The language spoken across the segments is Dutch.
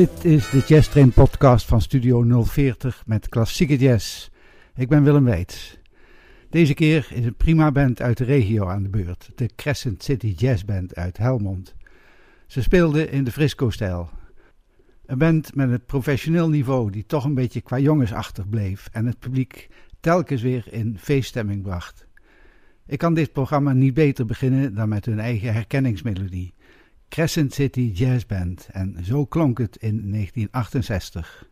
Dit is de Jazz Train podcast van Studio 040 met klassieke jazz. Ik ben Willem Weits. Deze keer is een prima band uit de regio aan de beurt. De Crescent City Jazz Band uit Helmond. Ze speelden in de Frisco-stijl. Een band met een professioneel niveau die toch een beetje qua jongensachtig bleef en het publiek telkens weer in feeststemming bracht. Ik kan dit programma niet beter beginnen dan met hun eigen herkenningsmelodie. Crescent City Jazz Band en zo klonk het in 1968.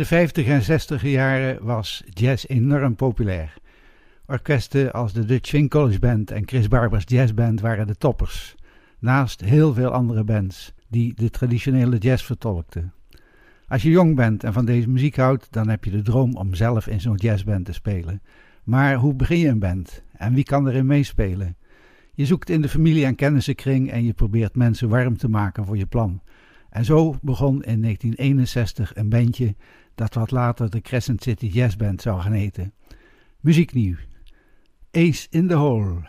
De 50 en 60 jaren was jazz enorm populair. Orkesten als de Dutch Swing College Band en Chris Barber's Jazz Band waren de toppers, naast heel veel andere bands die de traditionele jazz vertolkten. Als je jong bent en van deze muziek houdt, dan heb je de droom om zelf in zo'n jazzband te spelen. Maar hoe begin je een band en wie kan erin meespelen? Je zoekt in de familie- en kennissenkring en je probeert mensen warm te maken voor je plan. En zo begon in 1961 een bandje dat wat later de Crescent City Jazz Band zou gaan heten. Muzieknieuw. Ace in the Hole.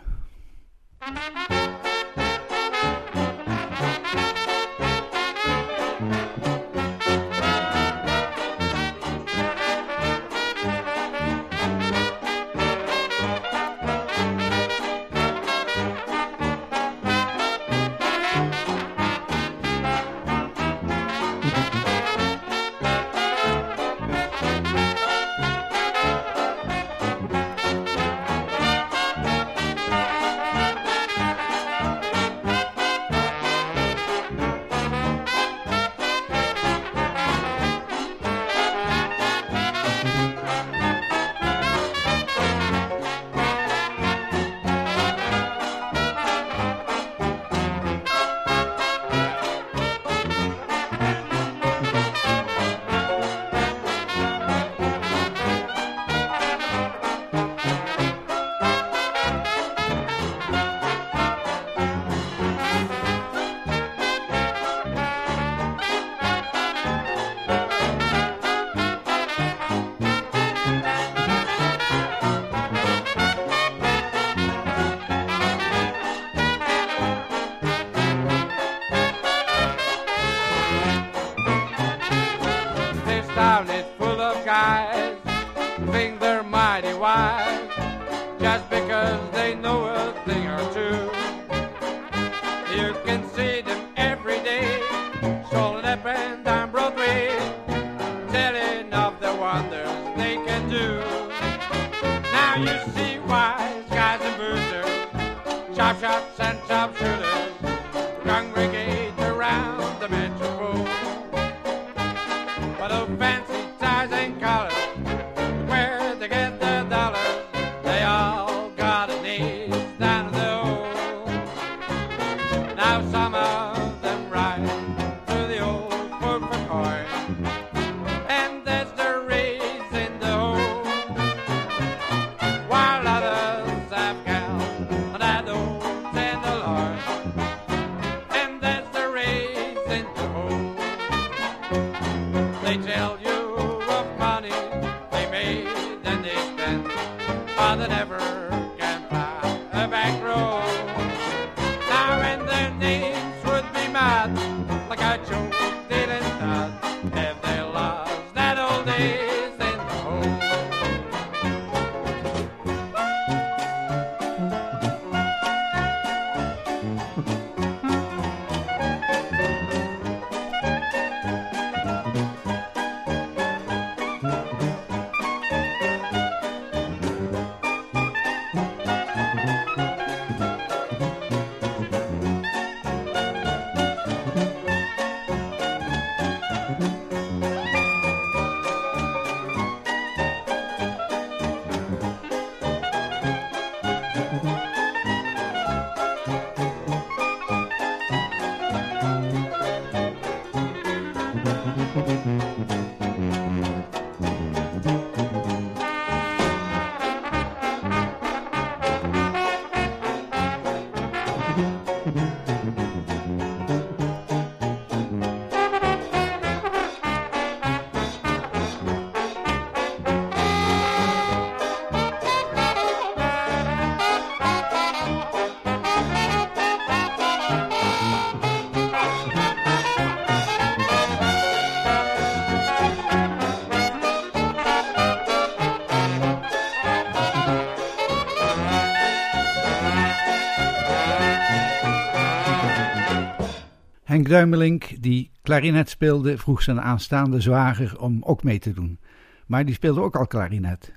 Henk Duimelink, die klarinet speelde, vroeg zijn aanstaande zwager om ook mee te doen. Maar die speelde ook al klarinet.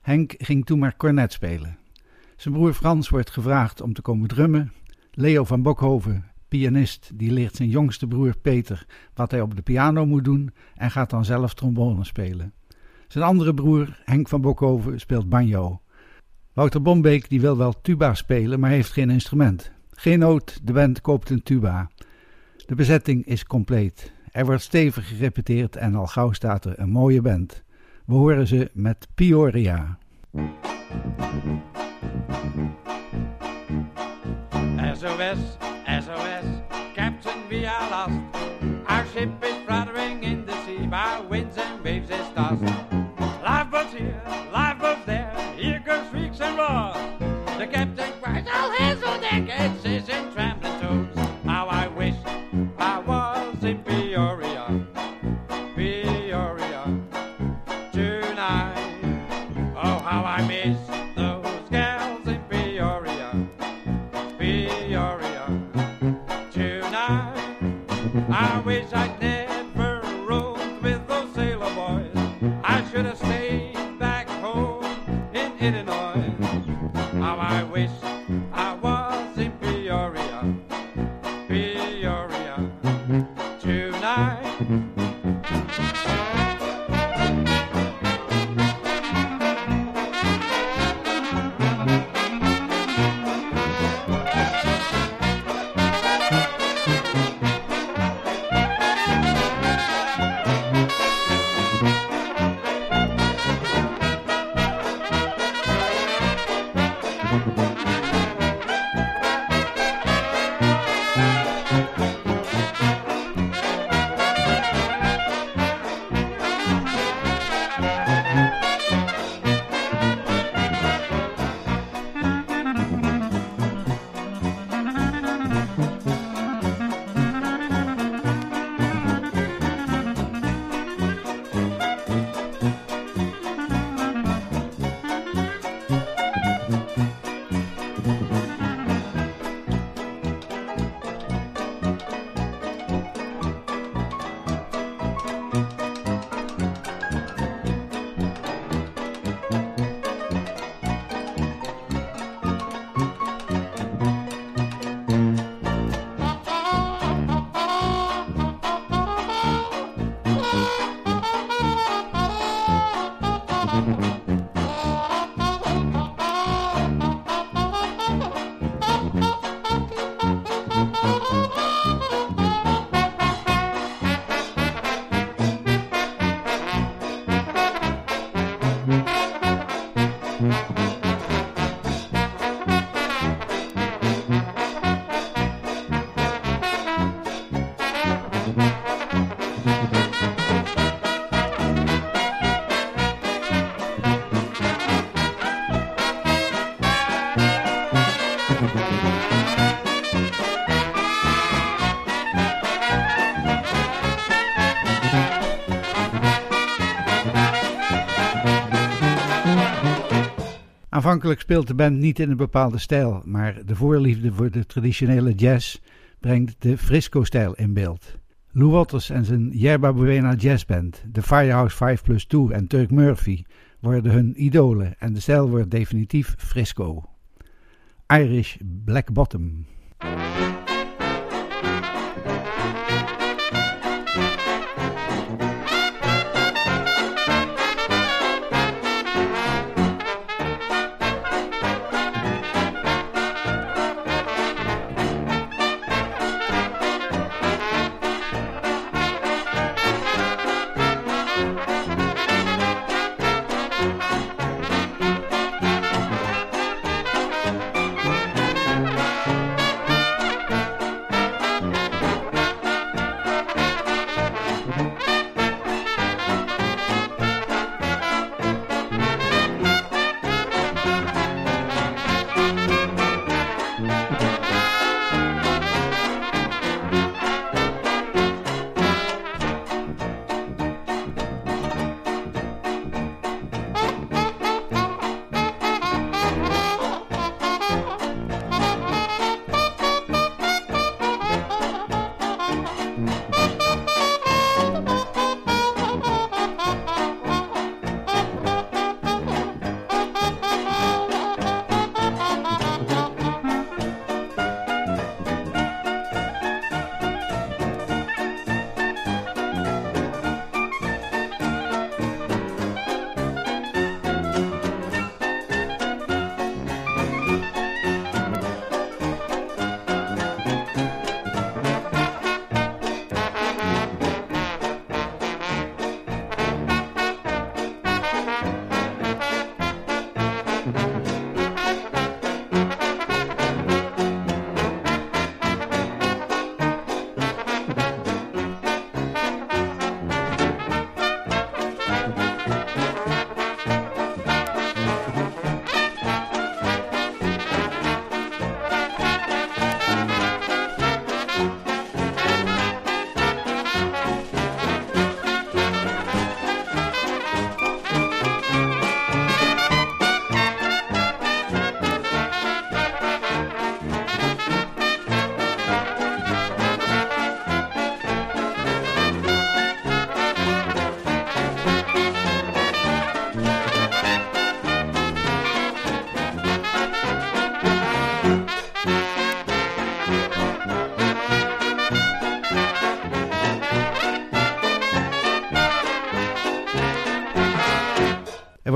Henk ging toen maar cornet spelen. Zijn broer Frans wordt gevraagd om te komen drummen. Leo van Bokhoven, pianist, die leert zijn jongste broer Peter wat hij op de piano moet doen en gaat dan zelf trombone spelen. Zijn andere broer, Henk van Bokhoven, speelt banjo. Wouter Bombeek die wil wel tuba spelen, maar heeft geen instrument. Geen nood, de band koopt een tuba. De bezetting is compleet. Er wordt stevig gerepeteerd en al gauw staat er een mooie band. We horen ze met Peoria. SOS, SOS, Captain, we are. Our ship is fluttering in the sea by winds and waves it's tossed. Lifeboats here, lifeboats there, here goes shrieks and roars. The captain cries, all hands on deck, and says Aanvankelijk speelt de band niet in een bepaalde stijl, maar de voorliefde voor de traditionele jazz brengt de Frisco-stijl in beeld. Lou Waters en zijn Yerba Buena Jazzband, de Firehouse 5 plus 2 en Turk Murphy worden hun idolen en de stijl wordt definitief Frisco. Irish Black Bottom.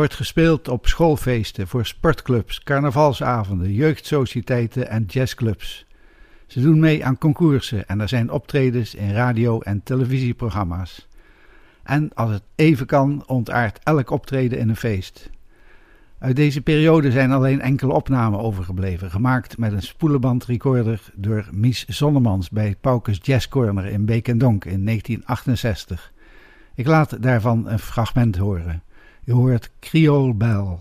Wordt gespeeld op schoolfeesten, voor sportclubs, carnavalsavonden, jeugdsocieteiten en jazzclubs. Ze doen mee aan concoursen en er zijn optredens in radio- en televisieprogramma's. En als het even kan, ontaart elk optreden in een feest. Uit deze periode zijn alleen enkele opnamen overgebleven, gemaakt met een spoelenbandrecorder door Mies Zonnemans bij Paukes Jazz Corner in Beek en Donk in 1968. Ik laat daarvan een fragment horen. Je hoort Creole Bell.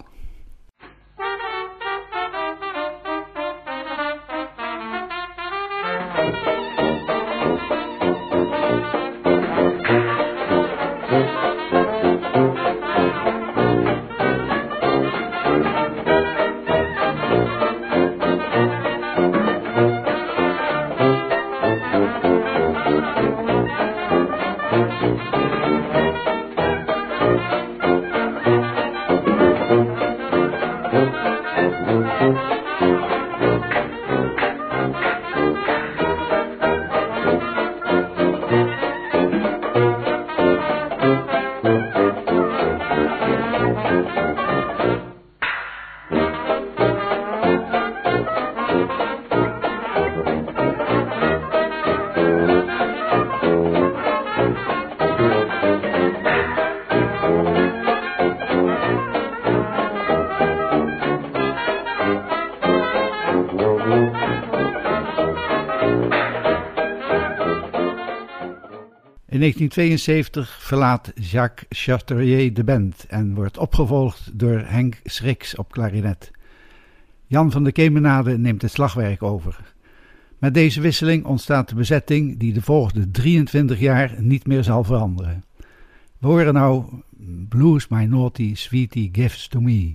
In 1972 verlaat Jacques Charterier de band en wordt opgevolgd door Henk Schriks op klarinet. Jan van de Kemenade neemt het slagwerk over. Met deze wisseling ontstaat de bezetting die de volgende 23 jaar niet meer zal veranderen. We horen nou Blues My Naughty Sweetie Gives to Me.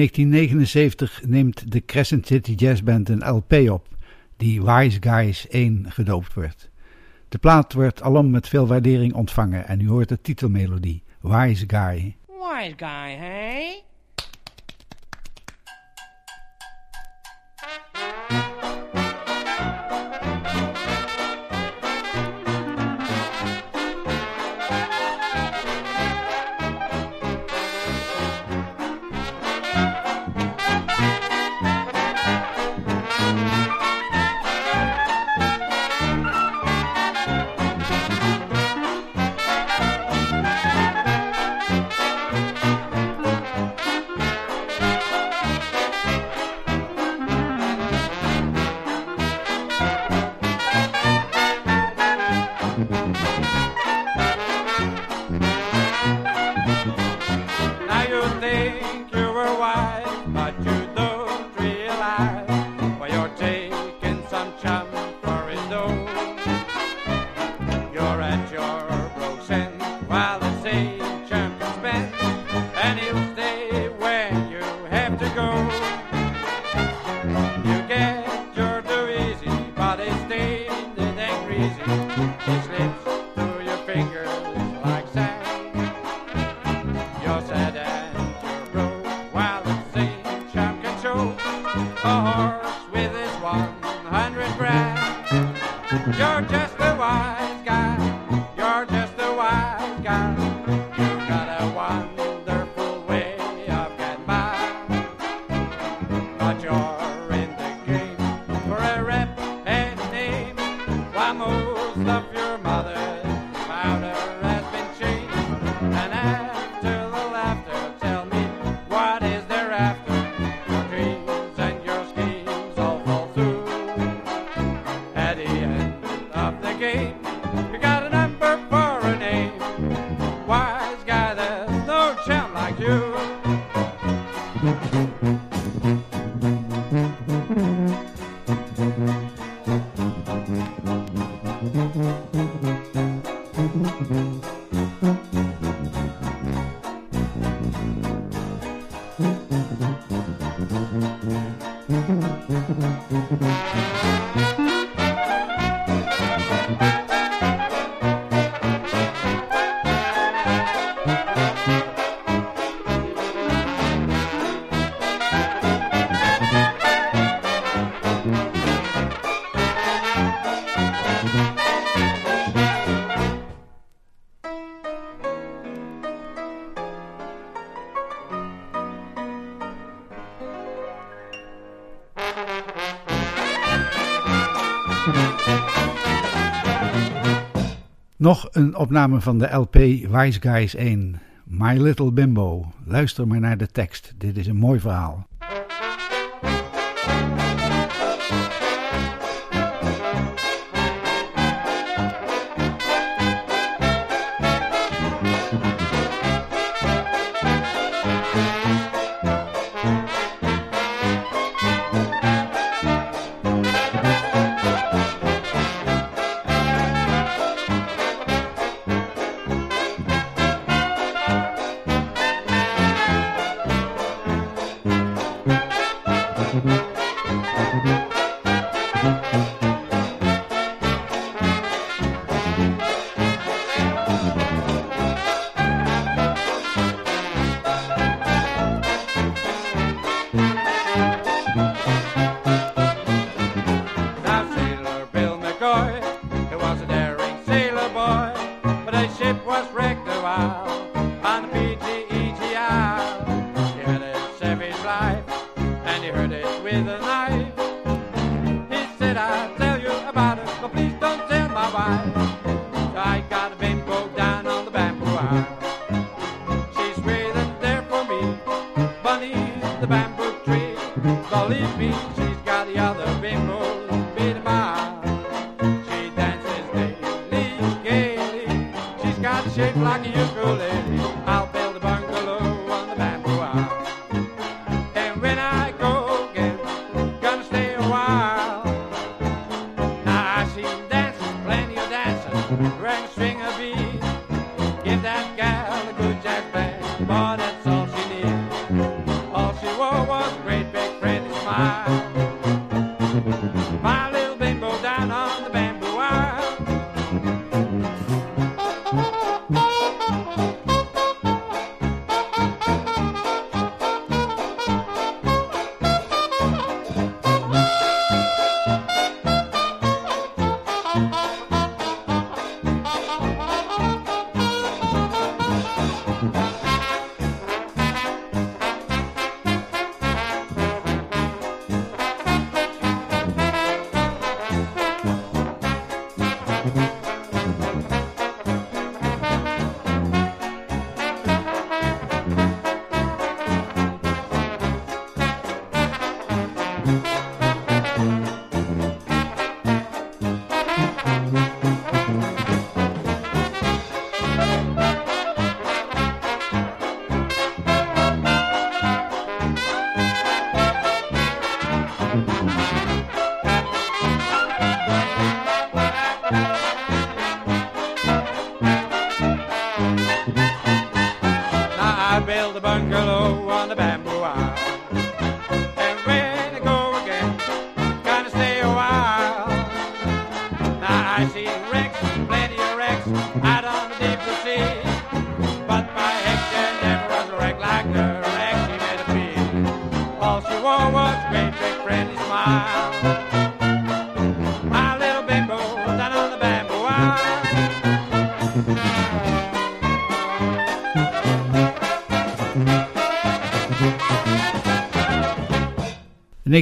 1979 neemt de Crescent City Jazz Band een LP op, die Wise Guys 1 gedoopt wordt. De plaat wordt alom met veel waardering ontvangen en u hoort de titelmelodie, Wise Guy. Wise Guy, hey? a horse with his 100 grand. You're just Nog een opname van de LP Wise Guys 1, My Little Bimbo. Luister maar naar de tekst, dit is een mooi verhaal.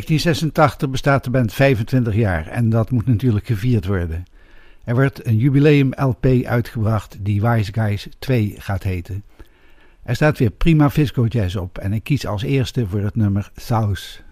1986 bestaat de band 25 jaar en dat moet natuurlijk gevierd worden. Er wordt een jubileum LP uitgebracht die Wise Guys 2 gaat heten. Er staat weer prima Visco Jazz op en ik kies als eerste voor het nummer South.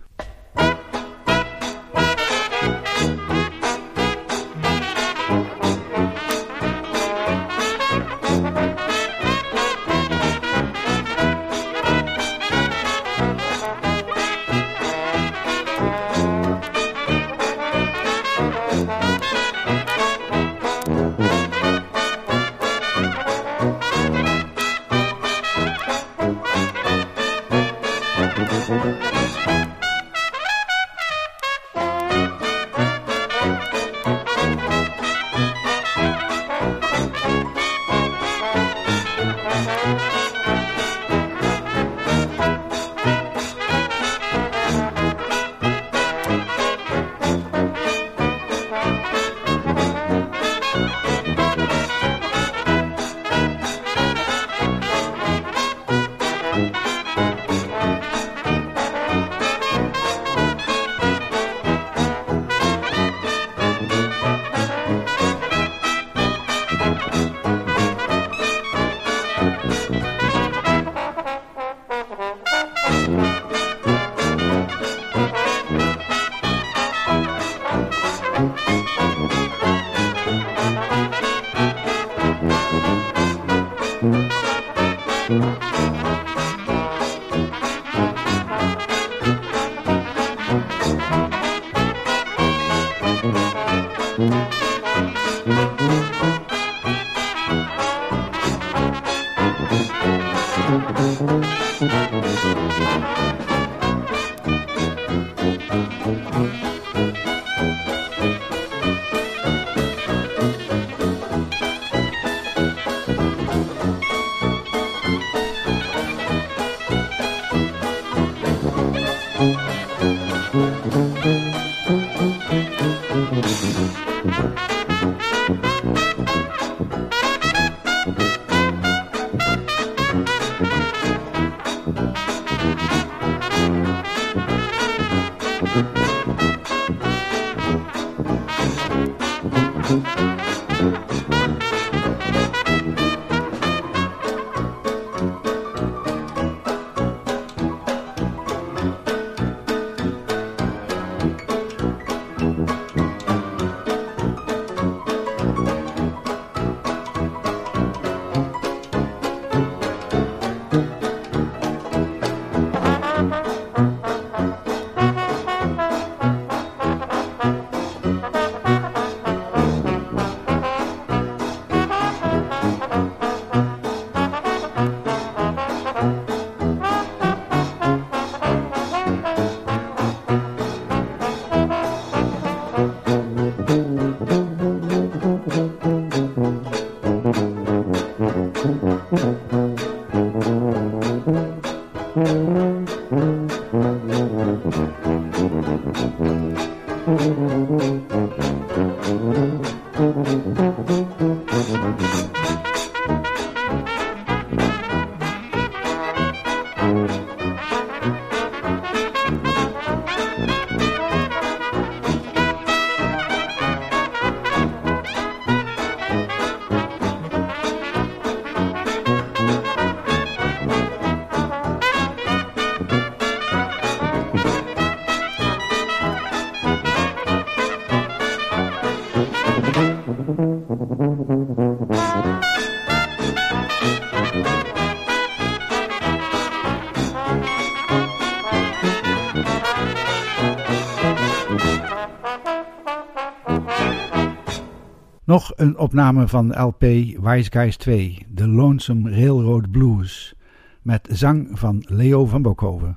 Nog een opname van LP Wise Guys 2, The Lonesome Railroad Blues, met zang van Leo van Bokhoven.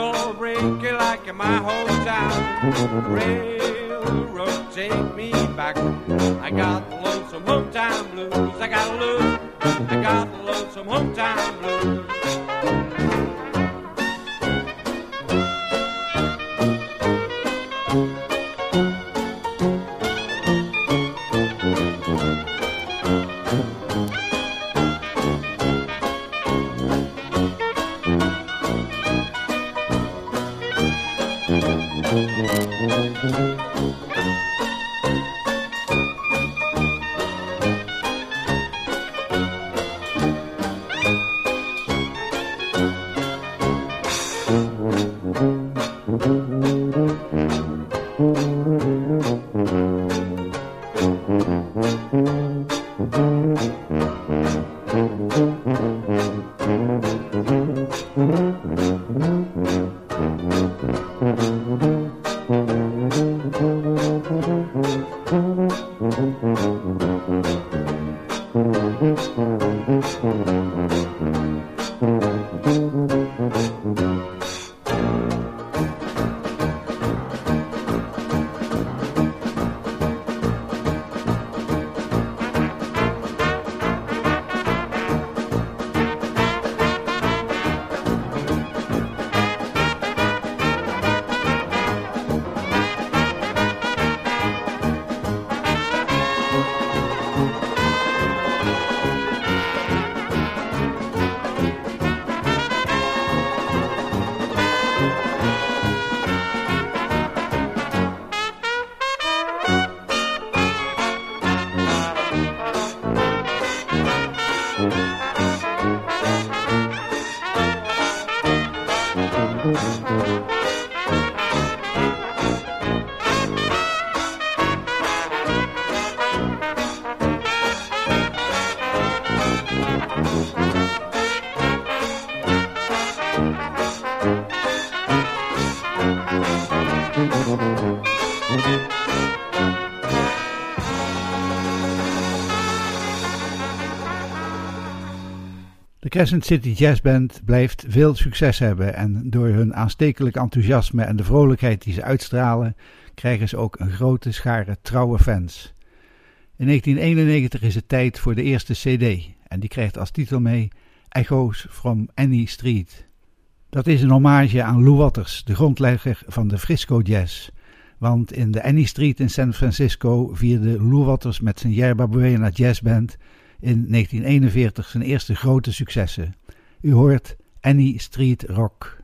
so breaky like in my hometown. Railroad, take me back. I got lonesome hometown blues. I got blues. I got lonesome hometown blues. Crescent City Jazz Band blijft veel succes hebben en door hun aanstekelijk enthousiasme en de vrolijkheid die ze uitstralen, krijgen ze ook een grote schare trouwe fans. In 1991 is het tijd voor de eerste CD en die krijgt als titel mee Echoes from Any Street. Dat is een hommage aan Lou Waters, de grondlegger van de Frisco Jazz. Want in de Annie Street in San Francisco vierde Lou Waters met zijn Yerba Buena Jazz Band in 1941 zijn eerste grote successen. U hoort Annie Street Rock.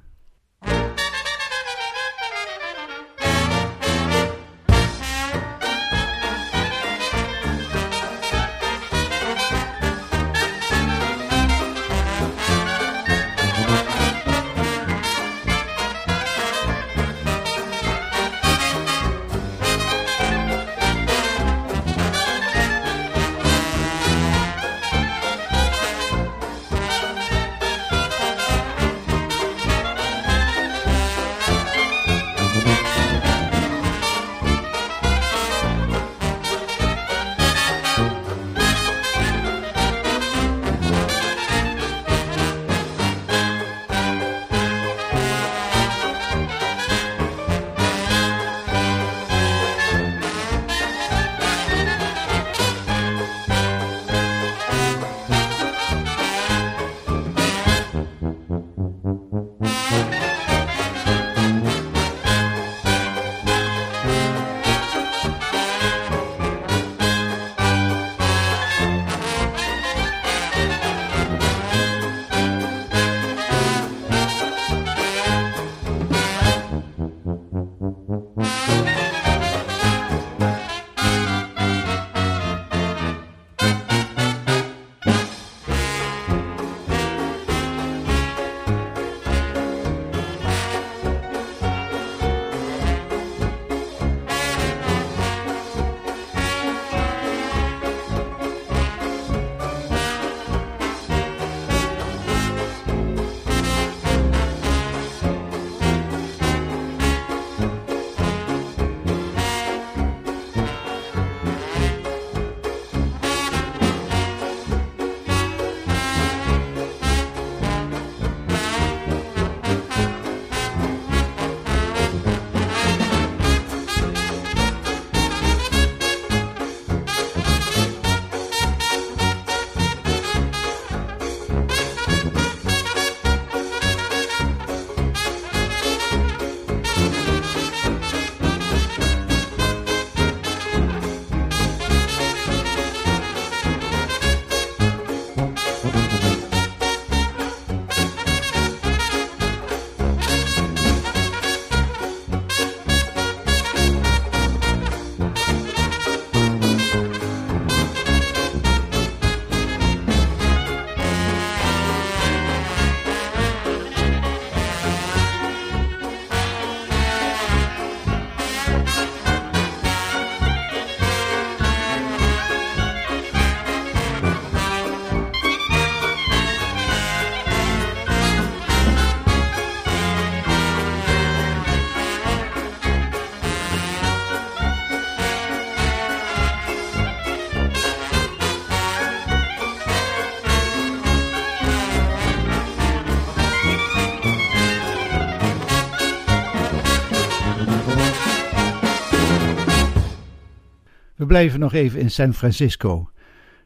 Blijven nog even in San Francisco.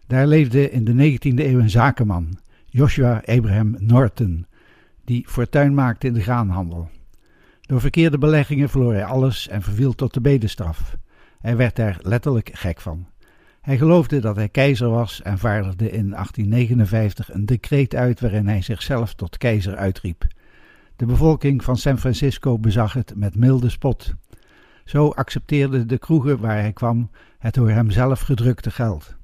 Daar leefde in de 19e eeuw een zakenman, Joshua Abraham Norton, die fortuin maakte in de graanhandel. Door verkeerde beleggingen verloor hij alles en verviel tot de bedestraf. Hij werd daar letterlijk gek van. Hij geloofde dat hij keizer was en vaardigde in 1859 een decreet uit waarin hij zichzelf tot keizer uitriep. De bevolking van San Francisco bezag het met milde spot. Zo accepteerden de kroegen waar hij kwam het door hem zelf gedrukte geld.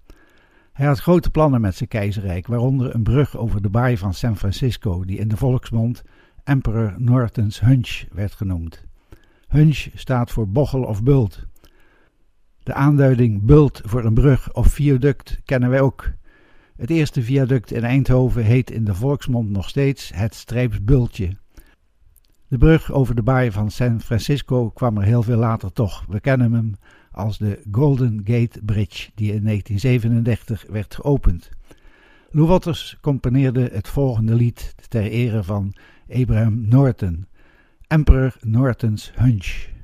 Hij had grote plannen met zijn keizerrijk, waaronder een brug over de baai van San Francisco, die in de volksmond Emperor Norton's Hunch werd genoemd. Hunch staat voor bochel of bult. De aanduiding bult voor een brug of viaduct kennen wij ook. Het eerste viaduct in Eindhoven heet in de volksmond nog steeds het Strijpsbultje. De brug over de baai van San Francisco kwam er heel veel later toch. We kennen hem als de Golden Gate Bridge, die in 1937 werd geopend. Lou Waters componeerde het volgende lied ter ere van Abraham Norton, Emperor Norton's Hunch.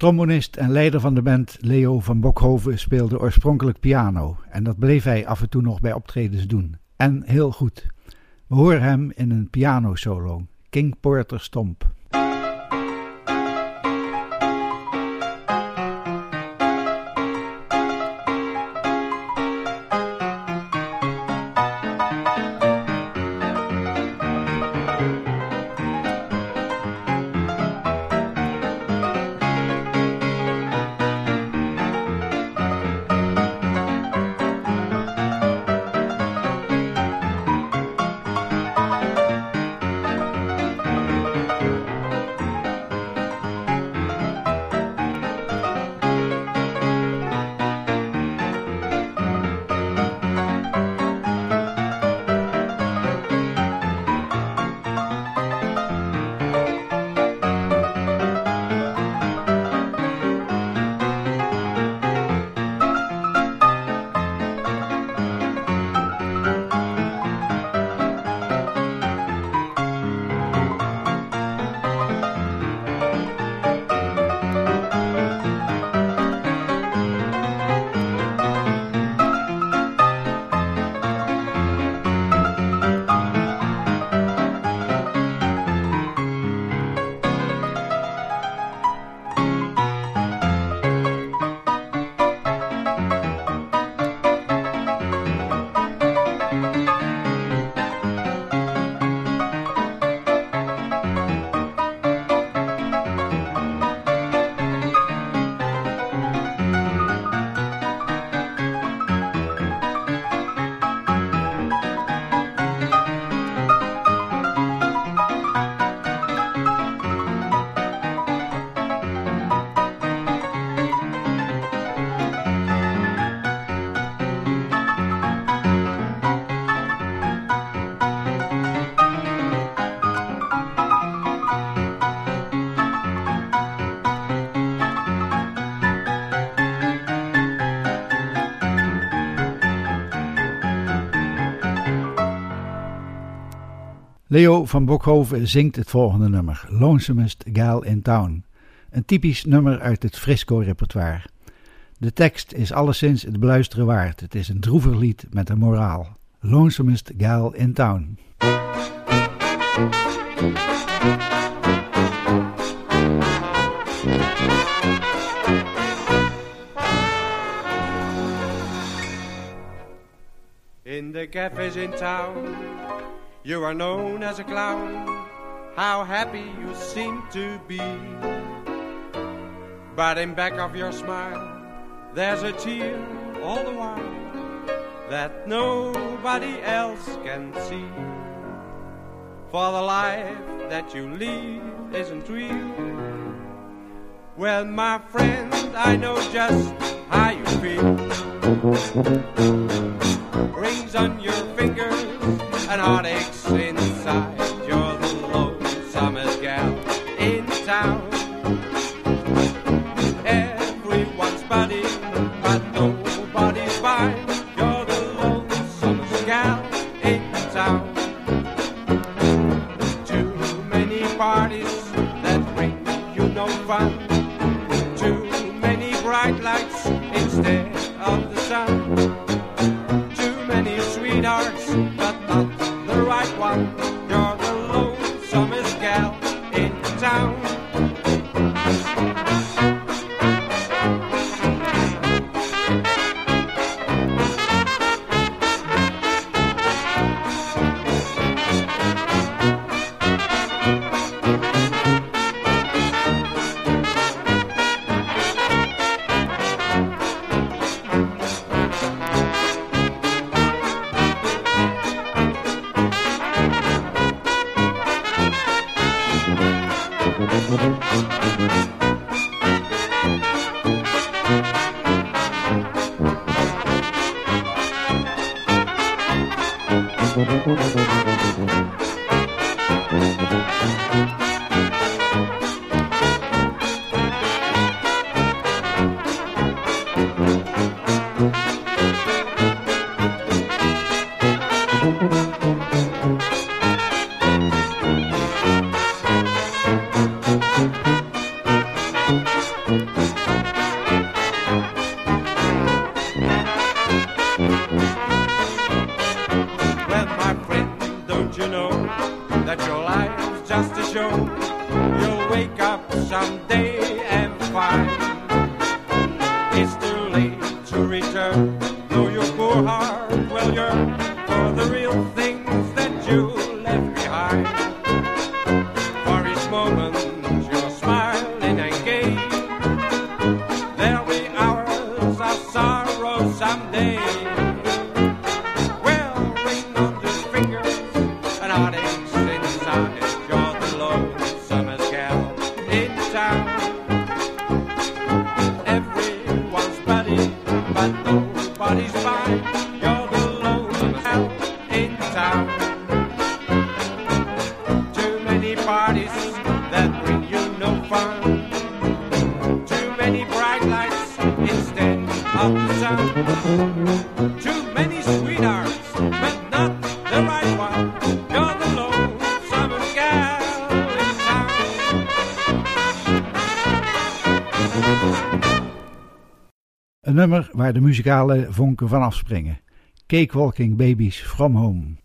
Trombonist en leider van de band Leo van Bokhoven speelde oorspronkelijk piano en dat bleef hij af en toe nog bij optredens doen. En heel goed. We horen hem in een pianosolo, King Porter Stomp. Leo van Bokhoven zingt het volgende nummer, Lonesomest Gal in Town. Een typisch nummer uit het Frisco-repertoire. De tekst is alleszins het beluisteren waard. Het is een droevig lied met een moraal. Lonesomest Gal in Town. In the cafes in town, you are known as a clown. How happy you seem to be. But in back of your smile, there's a tear all the while that nobody else can see. For the life that you lead isn't real. Well, my friend, I know just how you feel. Rings on your fingers and heartaches inside. Nummer waar de muzikale vonken van afspringen. Cakewalking Babies From Home.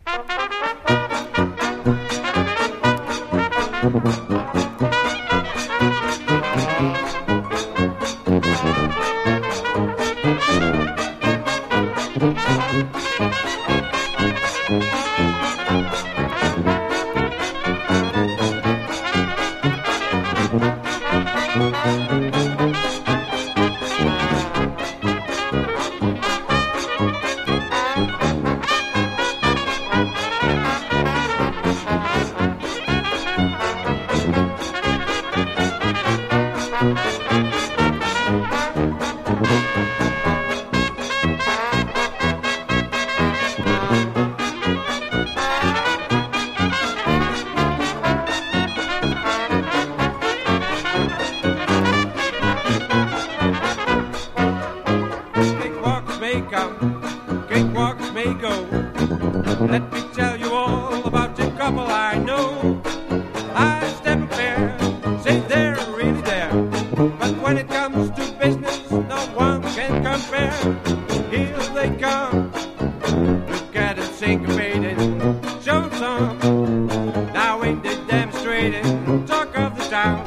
Demonstrating talk of the town,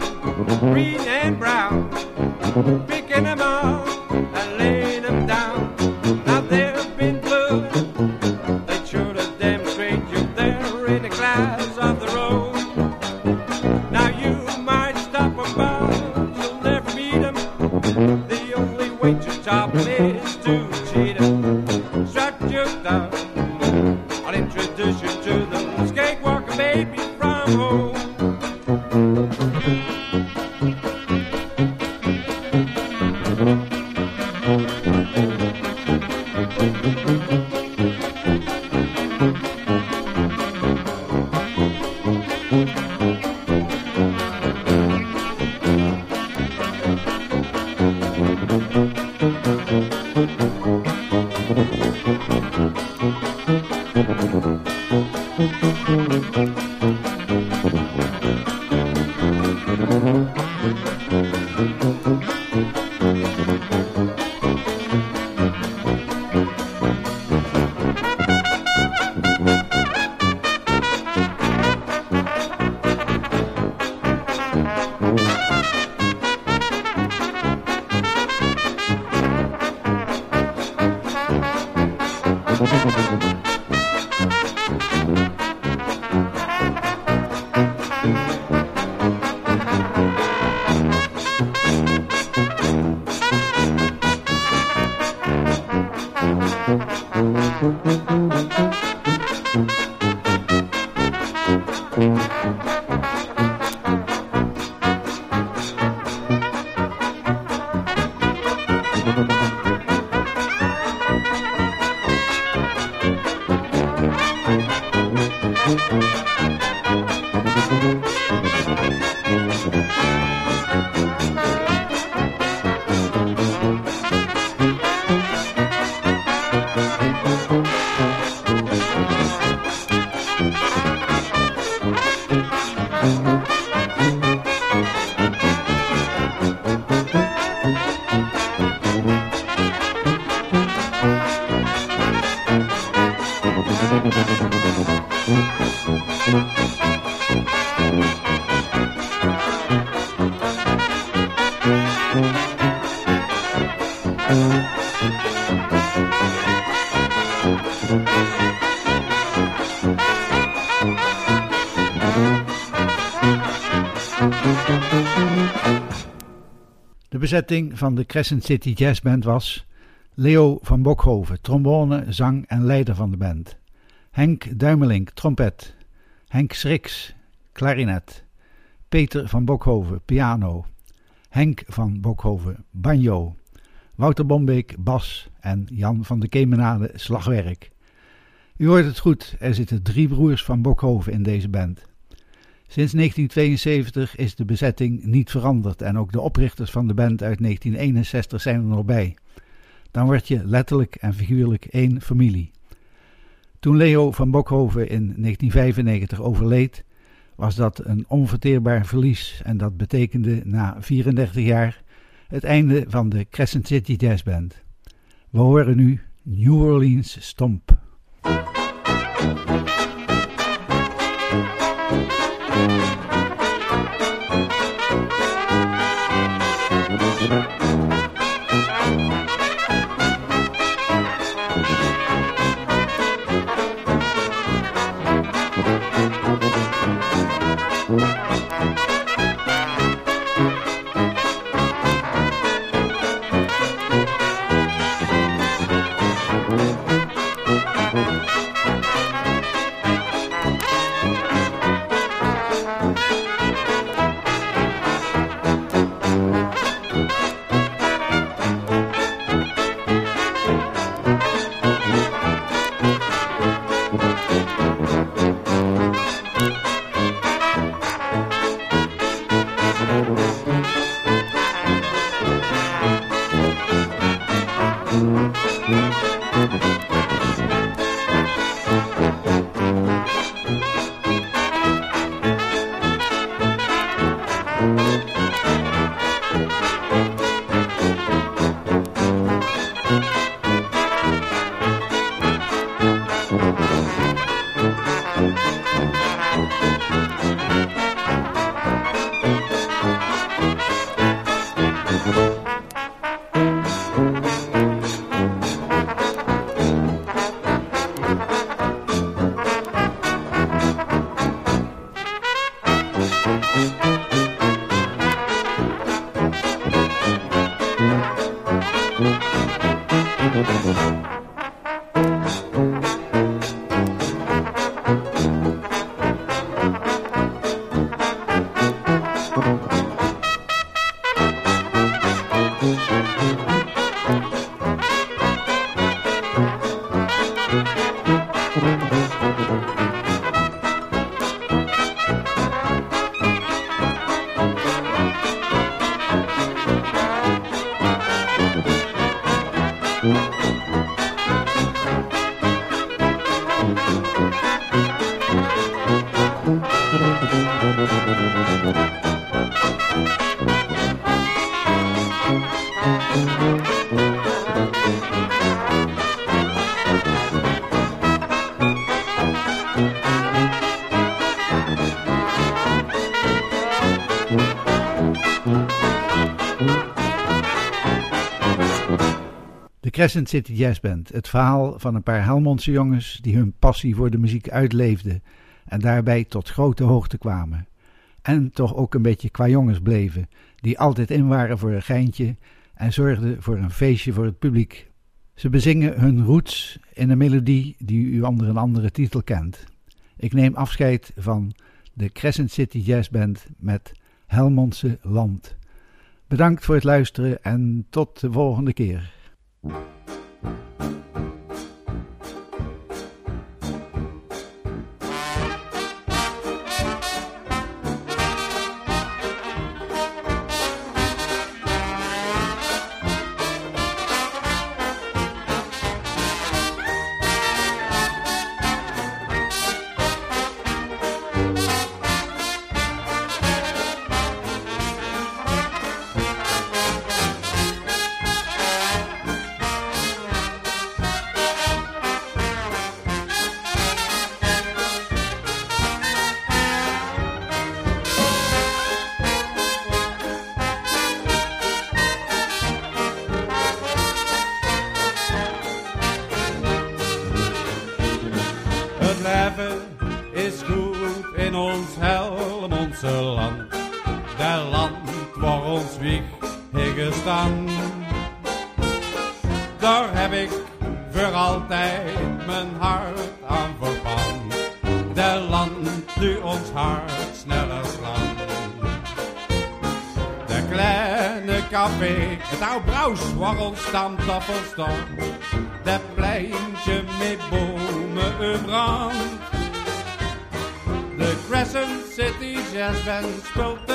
green and brown, picking them bezetting van de Crescent City Jazz Band was Leo van Bokhoven, trombone, zang en leider van de band. Henk Duimelink, trompet. Henk Schriks, klarinet. Peter van Bokhoven, piano. Henk van Bokhoven, banjo. Wouter Bombeek, bas en Jan van de Kemenade, slagwerk. U hoort het goed, er zitten drie broers van Bokhoven in deze band. Sinds 1972 is de bezetting niet veranderd en ook de oprichters van de band uit 1961 zijn er nog bij. Dan word je letterlijk en figuurlijk één familie. Toen Leo van Bokhoven in 1995 overleed, was dat een onverteerbaar verlies en dat betekende na 34 jaar het einde van de Crescent City Jazz Band. We horen nu New Orleans Stomp. Crescent City Jazz Band, het verhaal van een paar Helmondse jongens die hun passie voor de muziek uitleefden en daarbij tot grote hoogte kwamen. En toch ook een beetje qua jongens bleven, die altijd in waren voor een geintje en zorgden voor een feestje voor het publiek. Ze bezingen hun roots in een melodie die u onder een andere titel kent. Ik neem afscheid van de Crescent City Jazz Band met Helmondse Land. Bedankt voor het luisteren en tot de volgende keer. えっ? Oude bruis waar ons stamtafel stond. Dat pleintje met bomen en brand. De Crescent City Jazz Band speelt